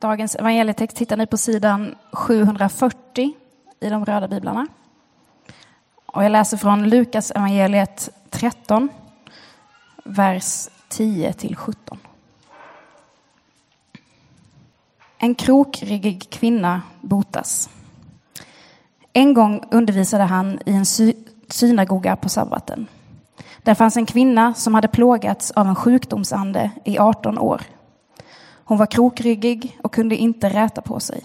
Dagens evangelietext hittar ni på sidan 740 i de röda biblarna. Och jag läser från Lukas evangeliet 13, vers 10 till 17. En krokryggig kvinna botas. En gång undervisade han i en sy synagoga på sabbaten. Där fanns en kvinna som hade plågats av en sjukdomsande i 18 år. Hon var krokryggig och kunde inte räta på sig.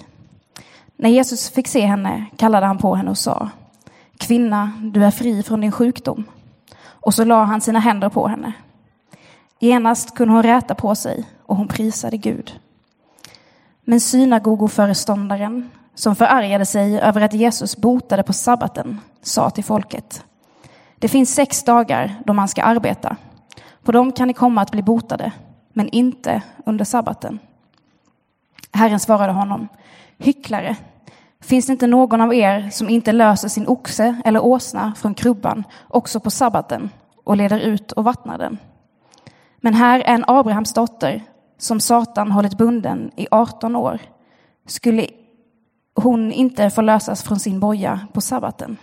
När Jesus fick se henne kallade han på henne och sa Kvinna, du är fri från din sjukdom. Och så la han sina händer på henne. Genast kunde hon räta på sig och hon prisade Gud. Men synagogoföreståndaren, som förargade sig över att Jesus botade på sabbaten, sa till folket Det finns sex dagar då man ska arbeta. På dem kan ni komma att bli botade, men inte under sabbaten. Herren svarade honom Hycklare, finns det inte någon av er som inte löser sin oxe eller åsna från krubban också på sabbaten och leder ut och vattnar den? Men här är en Abrahams dotter som Satan hållit bunden i 18 år. Skulle hon inte få lösas från sin boja på sabbaten?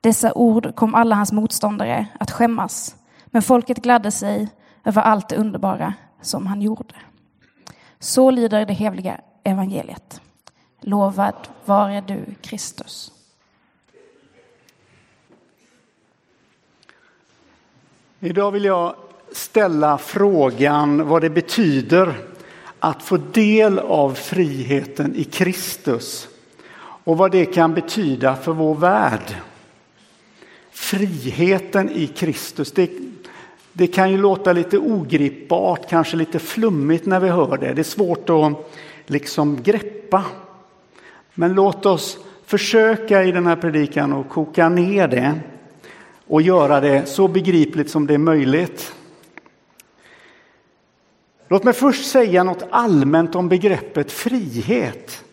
Dessa ord kom alla hans motståndare att skämmas, men folket gladde sig över allt det underbara som han gjorde. Så lyder det heliga evangeliet. Lovad vare du, Kristus. Idag vill jag ställa frågan vad det betyder att få del av friheten i Kristus och vad det kan betyda för vår värld. Friheten i Kristus, det, det kan ju låta lite ogripbart, kanske lite flummigt när vi hör det. Det är svårt att liksom greppa. Men låt oss försöka i den här predikan att koka ner det och göra det så begripligt som det är möjligt. Låt mig först säga något allmänt om begreppet frihet.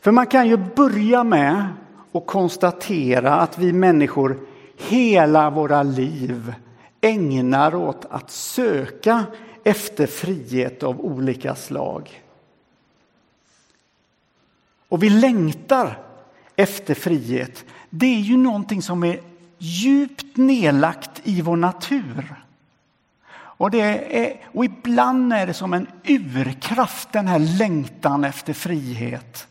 För man kan ju börja med att konstatera att vi människor hela våra liv ägnar åt att söka efter frihet av olika slag. Och vi längtar efter frihet. Det är ju någonting som är djupt nedlagt i vår natur. Och, det är, och ibland är det som en urkraft, den här längtan efter frihet.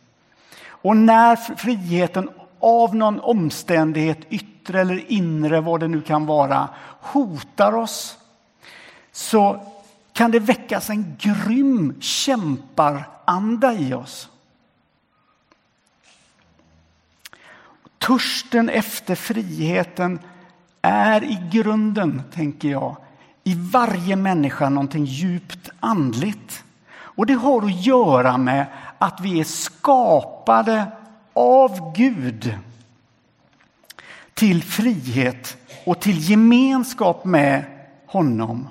Och när friheten av någon omständighet, yttre eller inre, vad det nu kan vara, hotar oss så kan det väckas en grym kämparanda i oss. Törsten efter friheten är i grunden, tänker jag, i varje människa någonting djupt andligt. Och det har att göra med att vi är skapade av Gud till frihet och till gemenskap med honom.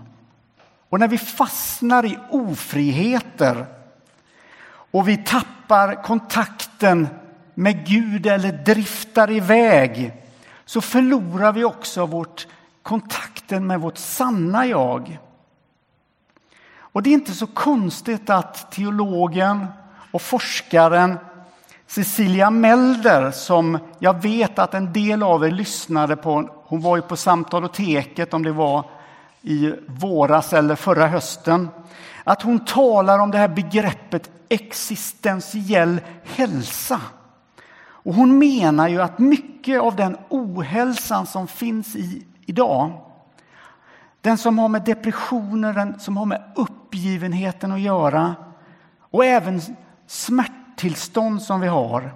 Och när vi fastnar i ofriheter och vi tappar kontakten med Gud eller driftar iväg så förlorar vi också vårt kontakten med vårt sanna jag. Och det är inte så konstigt att teologen och forskaren Cecilia Melder, som jag vet att en del av er lyssnade på, hon var ju på Samtaloteket om det var i våras eller förra hösten, att hon talar om det här begreppet existentiell hälsa. Och hon menar ju att mycket av den ohälsan som finns i idag, den som har med depressioner, den som har med uppgivenheten att göra och även smärta tillstånd som vi har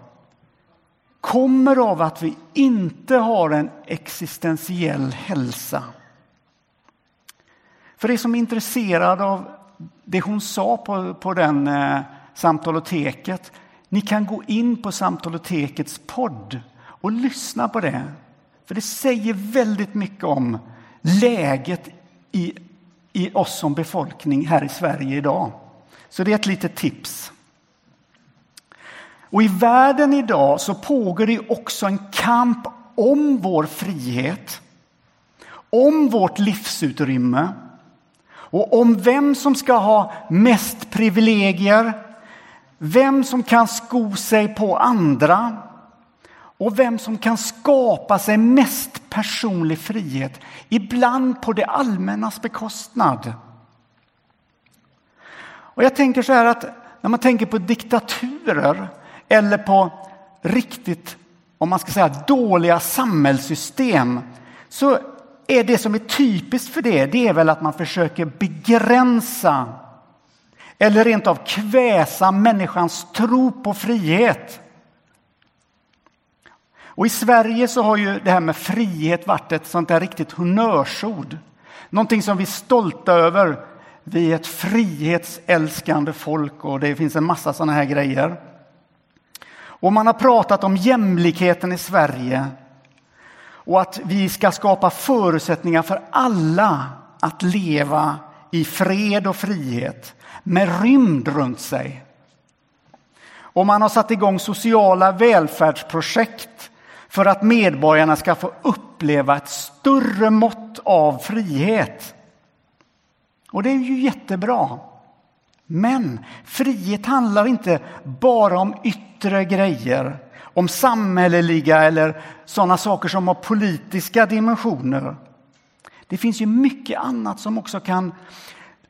kommer av att vi inte har en existentiell hälsa. För er som är intresserade av det hon sa på, på den eh, samtaloteket, ni kan gå in på samtalotekets podd och lyssna på det. För det säger väldigt mycket om läget i, i oss som befolkning här i Sverige idag. Så det är ett litet tips. Och i världen idag så pågår det också en kamp om vår frihet, om vårt livsutrymme, och om vem som ska ha mest privilegier, vem som kan sko sig på andra och vem som kan skapa sig mest personlig frihet, ibland på det allmännas bekostnad. Och jag tänker så här att när man tänker på diktaturer eller på riktigt, om man ska säga dåliga samhällssystem, så är det som är typiskt för det, det är väl att man försöker begränsa eller rent av kväsa människans tro på frihet. Och i Sverige så har ju det här med frihet varit ett sånt där riktigt honnörsord. Någonting som vi är stolta över. Vi är ett frihetsälskande folk och det finns en massa sådana här grejer. Och man har pratat om jämlikheten i Sverige och att vi ska skapa förutsättningar för alla att leva i fred och frihet med rymd runt sig. Och man har satt igång sociala välfärdsprojekt för att medborgarna ska få uppleva ett större mått av frihet. Och det är ju jättebra. Men frihet handlar inte bara om yttre grejer, om samhälleliga eller sådana saker som har politiska dimensioner. Det finns ju mycket annat som också kan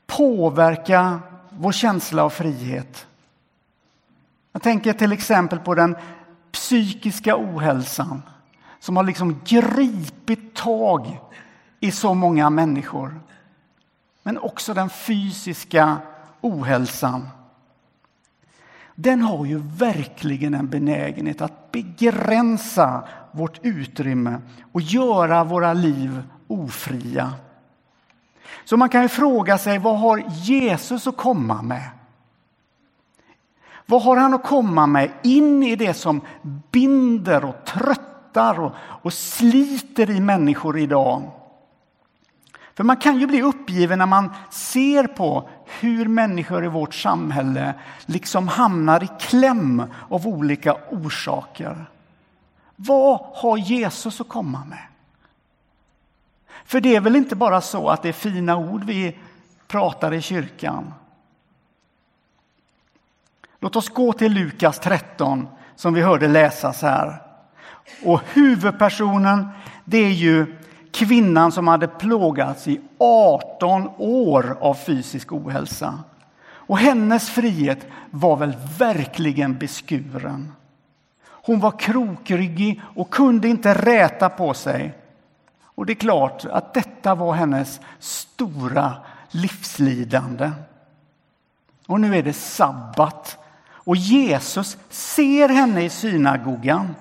påverka vår känsla av frihet. Jag tänker till exempel på den psykiska ohälsan som har liksom gripit tag i så många människor. Men också den fysiska ohälsan. Den har ju verkligen en benägenhet att begränsa vårt utrymme och göra våra liv ofria. Så man kan ju fråga sig vad har Jesus att komma med? Vad har han att komma med in i det som binder och tröttar och, och sliter i människor idag? För man kan ju bli uppgiven när man ser på hur människor i vårt samhälle liksom hamnar i kläm av olika orsaker. Vad har Jesus att komma med? För det är väl inte bara så att det är fina ord vi pratar i kyrkan. Låt oss gå till Lukas 13 som vi hörde läsas här. Och huvudpersonen det är ju kvinnan som hade plågats i 18 år av fysisk ohälsa. Och hennes frihet var väl verkligen beskuren. Hon var krokryggig och kunde inte räta på sig. Och det är klart att detta var hennes stora livslidande. Och nu är det sabbat och Jesus ser henne i synagogan.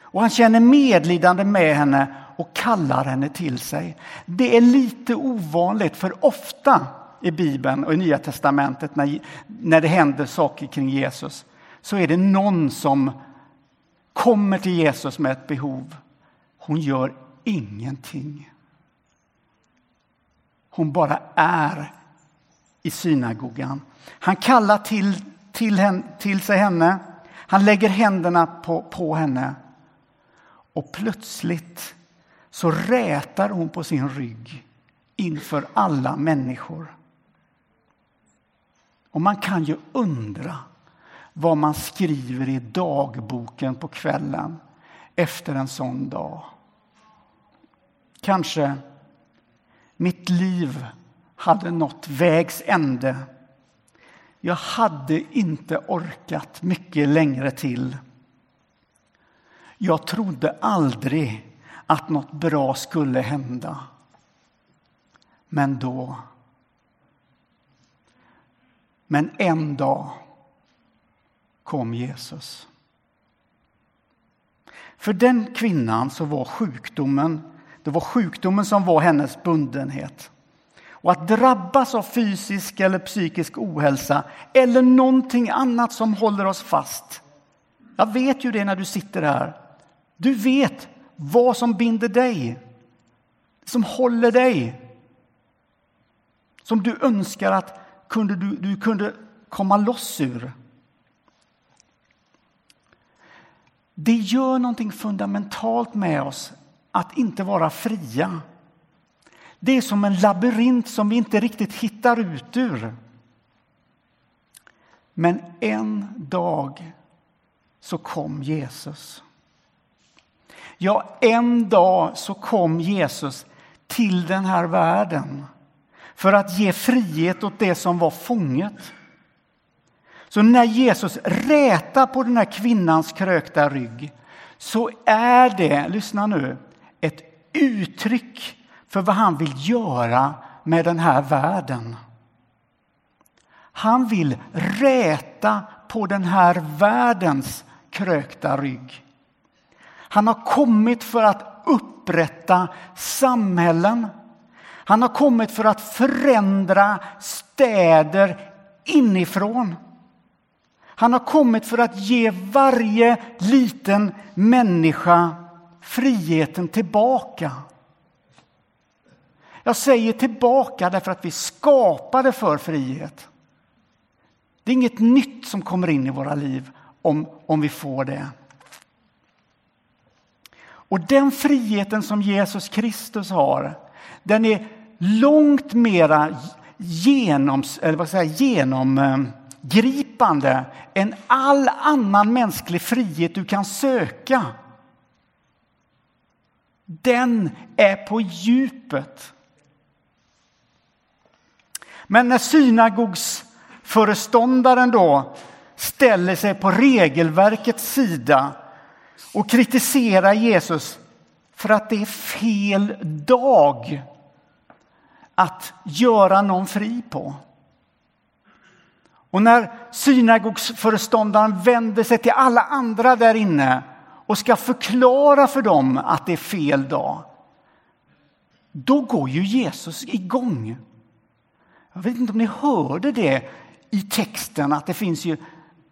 Och han känner medlidande med henne och kallar henne till sig. Det är lite ovanligt, för ofta i Bibeln och i Nya testamentet när, när det händer saker kring Jesus så är det någon som kommer till Jesus med ett behov. Hon gör ingenting. Hon bara är i synagogan. Han kallar till, till, henne, till sig henne. Han lägger händerna på, på henne. Och plötsligt så rätar hon på sin rygg inför alla människor. Och man kan ju undra vad man skriver i dagboken på kvällen efter en sån dag. Kanske mitt liv hade nått vägs ände. Jag hade inte orkat mycket längre till. Jag trodde aldrig att något bra skulle hända. Men då... Men en dag kom Jesus. För den kvinnan så var sjukdomen, det var sjukdomen som var hennes bundenhet. Och att drabbas av fysisk eller psykisk ohälsa eller någonting annat som håller oss fast. Jag vet ju det när du sitter här. Du vet vad som binder dig, som håller dig. Som du önskar att kunde du, du kunde komma loss ur. Det gör någonting fundamentalt med oss att inte vara fria. Det är som en labyrint som vi inte riktigt hittar ut ur. Men en dag så kom Jesus. Ja, en dag så kom Jesus till den här världen för att ge frihet åt det som var fånget. Så när Jesus rätar på den här kvinnans krökta rygg så är det, lyssna nu, ett uttryck för vad han vill göra med den här världen. Han vill räta på den här världens krökta rygg. Han har kommit för att upprätta samhällen. Han har kommit för att förändra städer inifrån. Han har kommit för att ge varje liten människa friheten tillbaka. Jag säger tillbaka därför att vi skapade för frihet. Det är inget nytt som kommer in i våra liv om, om vi får det. Och den friheten som Jesus Kristus har, den är långt mera genoms, eller vad säger, genomgripande än all annan mänsklig frihet du kan söka. Den är på djupet. Men när synagogsföreståndaren då ställer sig på regelverkets sida och kritisera Jesus för att det är fel dag att göra någon fri på. Och när synagogsföreståndaren vänder sig till alla andra där inne och ska förklara för dem att det är fel dag, då går ju Jesus igång. Jag vet inte om ni hörde det i texten, att det finns ju,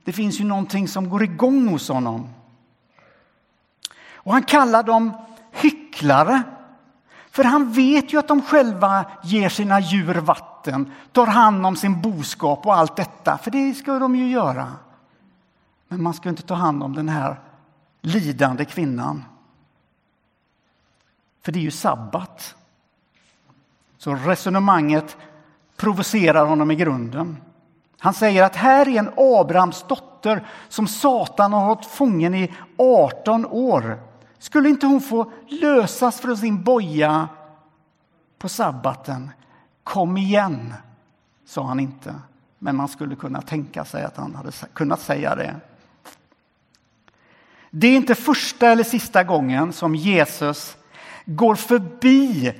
det finns ju någonting som går igång hos honom. Och han kallar dem hycklare. För han vet ju att de själva ger sina djur vatten, tar hand om sin boskap och allt detta, för det ska de ju göra. Men man ska inte ta hand om den här lidande kvinnan. För det är ju sabbat. Så resonemanget provocerar honom i grunden. Han säger att här är en Abrahams dotter som Satan har hållit fången i 18 år. Skulle inte hon få lösas från sin boja på sabbaten? Kom igen, sa han inte. Men man skulle kunna tänka sig att han hade kunnat säga det. Det är inte första eller sista gången som Jesus går förbi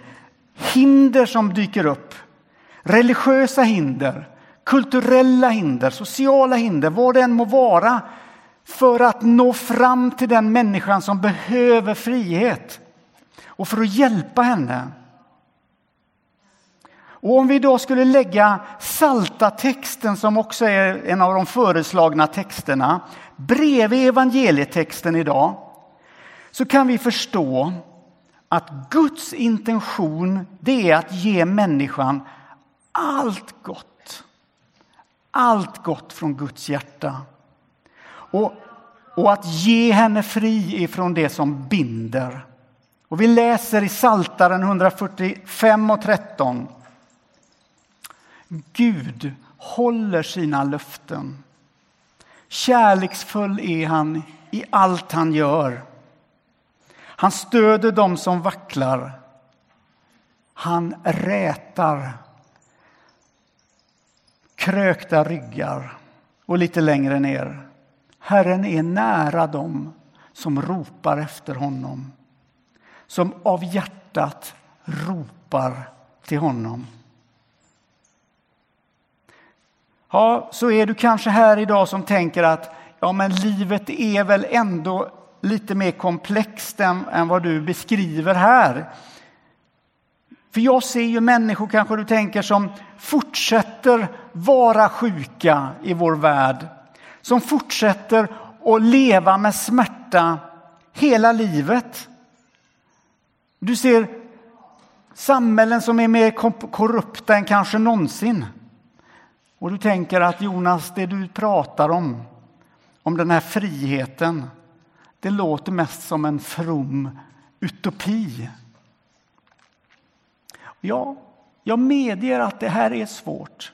hinder som dyker upp. Religiösa hinder, kulturella hinder, sociala hinder, vad det än må vara för att nå fram till den människan som behöver frihet och för att hjälpa henne. Och om vi då skulle lägga salta texten som också är en av de föreslagna texterna bredvid evangelietexten idag så kan vi förstå att Guds intention det är att ge människan allt gott. Allt gott från Guds hjärta. Och, och att ge henne fri ifrån det som binder. Och vi läser i Saltaren 145 och 13. Gud håller sina löften. Kärleksfull är han i allt han gör. Han stöder dem som vacklar. Han rätar krökta ryggar och lite längre ner. Herren är nära dem som ropar efter honom, som av hjärtat ropar till honom. Ja, så är du kanske här idag som tänker att ja, men livet är väl ändå lite mer komplext än, än vad du beskriver här. För jag ser ju människor, kanske du tänker, som fortsätter vara sjuka i vår värld. Som fortsätter att leva med smärta hela livet. Du ser samhällen som är mer korrupta än kanske någonsin. Och du tänker att Jonas, det du pratar om, om den här friheten, det låter mest som en from utopi. Ja, jag medger att det här är svårt.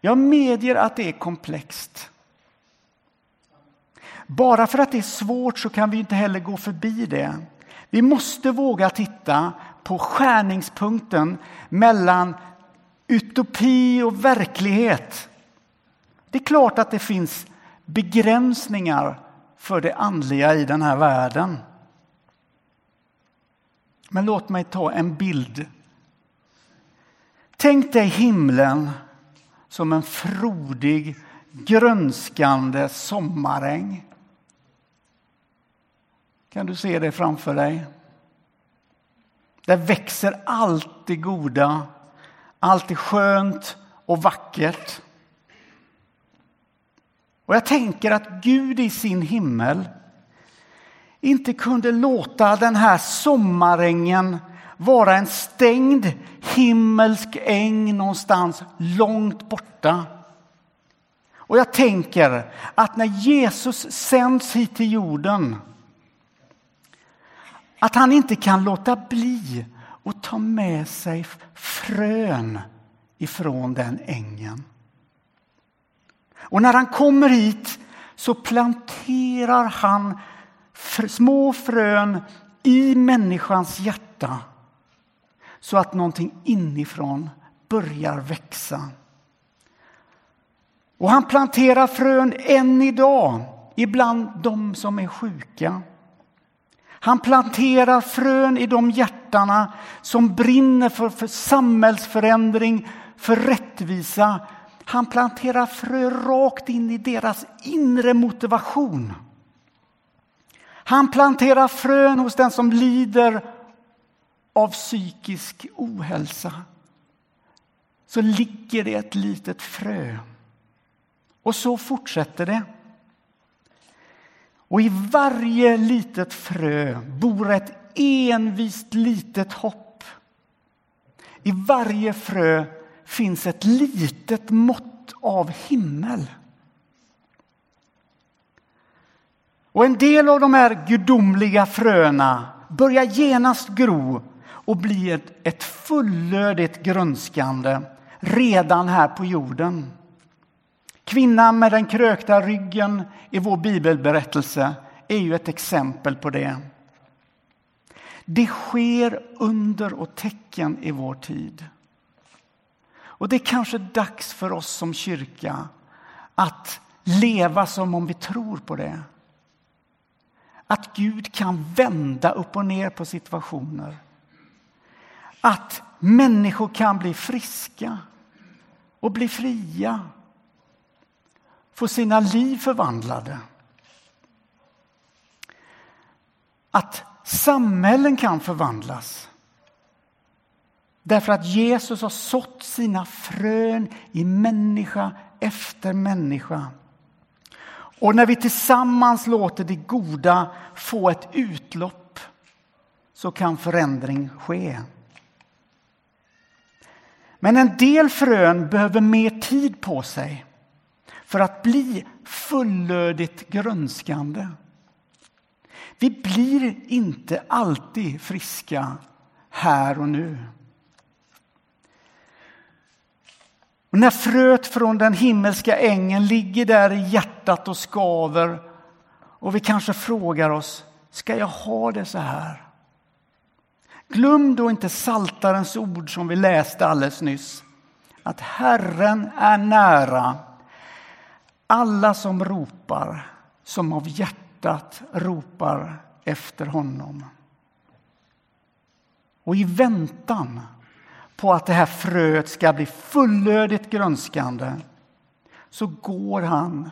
Jag medger att det är komplext. Bara för att det är svårt så kan vi inte heller gå förbi det. Vi måste våga titta på skärningspunkten mellan utopi och verklighet. Det är klart att det finns begränsningar för det andliga i den här världen. Men låt mig ta en bild. Tänk dig himlen som en frodig, grönskande sommaräng. Kan du se det framför dig? Där växer allt det goda, allt det skönt och vackert. Och jag tänker att Gud i sin himmel inte kunde låta den här sommarängen vara en stängd himmelsk äng någonstans långt borta. Och jag tänker att när Jesus sänds hit till jorden att han inte kan låta bli att ta med sig frön ifrån den ängen. Och när han kommer hit så planterar han små frön i människans hjärta så att någonting inifrån börjar växa. Och han planterar frön än idag, ibland de som är sjuka. Han planterar frön i de hjärtana som brinner för, för samhällsförändring, för rättvisa. Han planterar frö rakt in i deras inre motivation. Han planterar frön hos den som lider av psykisk ohälsa. Så ligger det ett litet frö. Och så fortsätter det. Och i varje litet frö bor ett envist litet hopp. I varje frö finns ett litet mått av himmel. Och en del av de här gudomliga fröna börjar genast gro och bli ett, ett fullödigt grönskande redan här på jorden. Kvinnan med den krökta ryggen i vår bibelberättelse är ju ett exempel på det. Det sker under och tecken i vår tid. Och det är kanske dags för oss som kyrka att leva som om vi tror på det. Att Gud kan vända upp och ner på situationer. Att människor kan bli friska och bli fria få sina liv förvandlade. Att samhällen kan förvandlas. Därför att Jesus har sått sina frön i människa efter människa. Och när vi tillsammans låter det goda få ett utlopp så kan förändring ske. Men en del frön behöver mer tid på sig för att bli fullödigt grönskande. Vi blir inte alltid friska här och nu. Och när fröet från den himmelska ängen ligger där i hjärtat och skaver och vi kanske frågar oss, ska jag ha det så här? Glöm då inte Saltarens ord som vi läste alldeles nyss. Att Herren är nära alla som ropar, som av hjärtat ropar efter honom. Och i väntan på att det här fröet ska bli fullödigt grönskande så går han,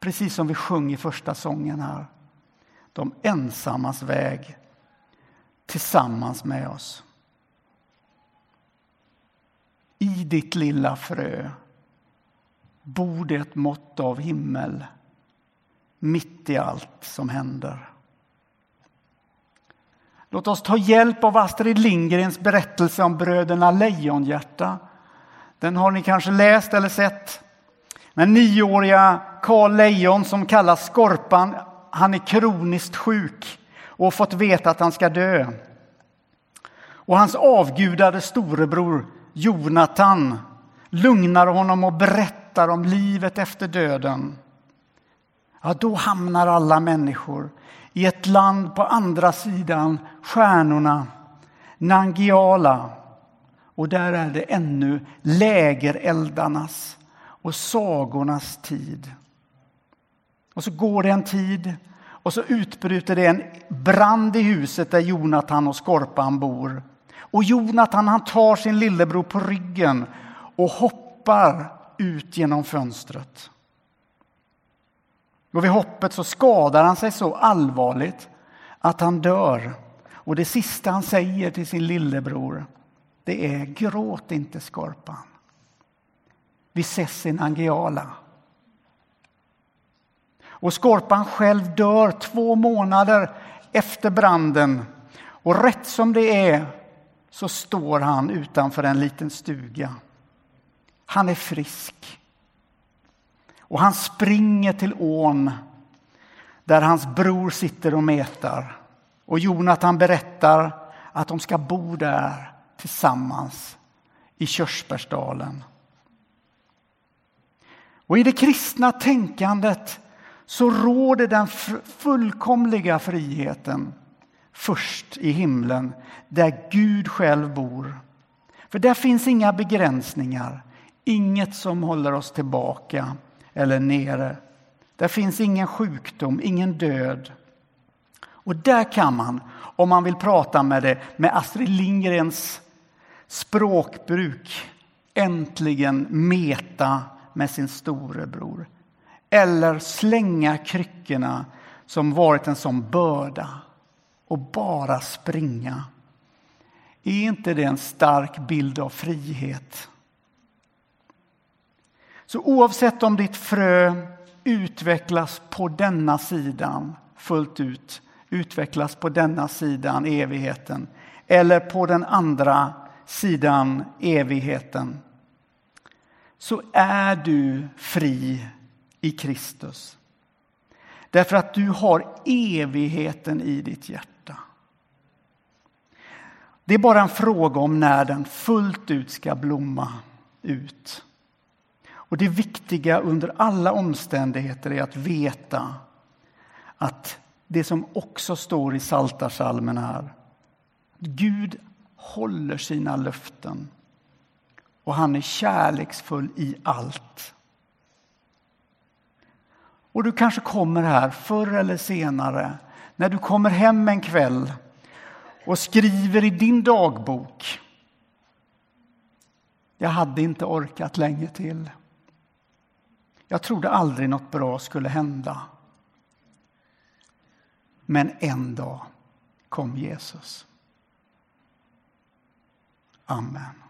precis som vi sjöng i första sången här, de ensammas väg tillsammans med oss. I ditt lilla frö bor det ett mått av himmel mitt i allt som händer. Låt oss ta hjälp av Astrid Lindgrens berättelse om bröderna Lejonhjärta. Den har ni kanske läst eller sett. Den nioåriga Karl Lejon som kallas Skorpan, han är kroniskt sjuk och har fått veta att han ska dö. Och hans avgudade storebror Jonatan lugnar honom och berättar om livet efter döden. Ja, då hamnar alla människor i ett land på andra sidan stjärnorna, Nangiala. Och där är det ännu lägereldarnas och sagornas tid. Och så går det en tid och så utbryter det en brand i huset där Jonatan och Skorpan bor. Och Jonatan han tar sin lillebror på ryggen och hoppar ut genom fönstret. Och vid hoppet så skadar han sig så allvarligt att han dör. Och det sista han säger till sin lillebror det är gråt inte Skorpan. Vi ses i Angiala. Och Skorpan själv dör två månader efter branden. Och rätt som det är så står han utanför en liten stuga. Han är frisk. Och han springer till ån där hans bror sitter och metar. Och Jonathan berättar att de ska bo där tillsammans i Körsbärsdalen. Och i det kristna tänkandet så råder den fullkomliga friheten först i himlen där Gud själv bor. För där finns inga begränsningar, inget som håller oss tillbaka eller nere. Där finns ingen sjukdom, ingen död. Och där kan man, om man vill prata med det med Astrid Lindgrens språkbruk, äntligen meta med sin storebror. Eller slänga kryckorna som varit en sån börda och bara springa. Är inte det en stark bild av frihet? Så oavsett om ditt frö utvecklas på denna sidan fullt ut, utvecklas på denna sidan evigheten eller på den andra sidan evigheten så är du fri i Kristus. Därför att du har evigheten i ditt hjärta. Det är bara en fråga om när den fullt ut ska blomma ut. Och det viktiga under alla omständigheter är att veta att det som också står i Saltarsalmen här. Gud håller sina löften och han är kärleksfull i allt. Och du kanske kommer här förr eller senare när du kommer hem en kväll och skriver i din dagbok. Jag hade inte orkat länge till. Jag trodde aldrig något bra skulle hända. Men en dag kom Jesus. Amen.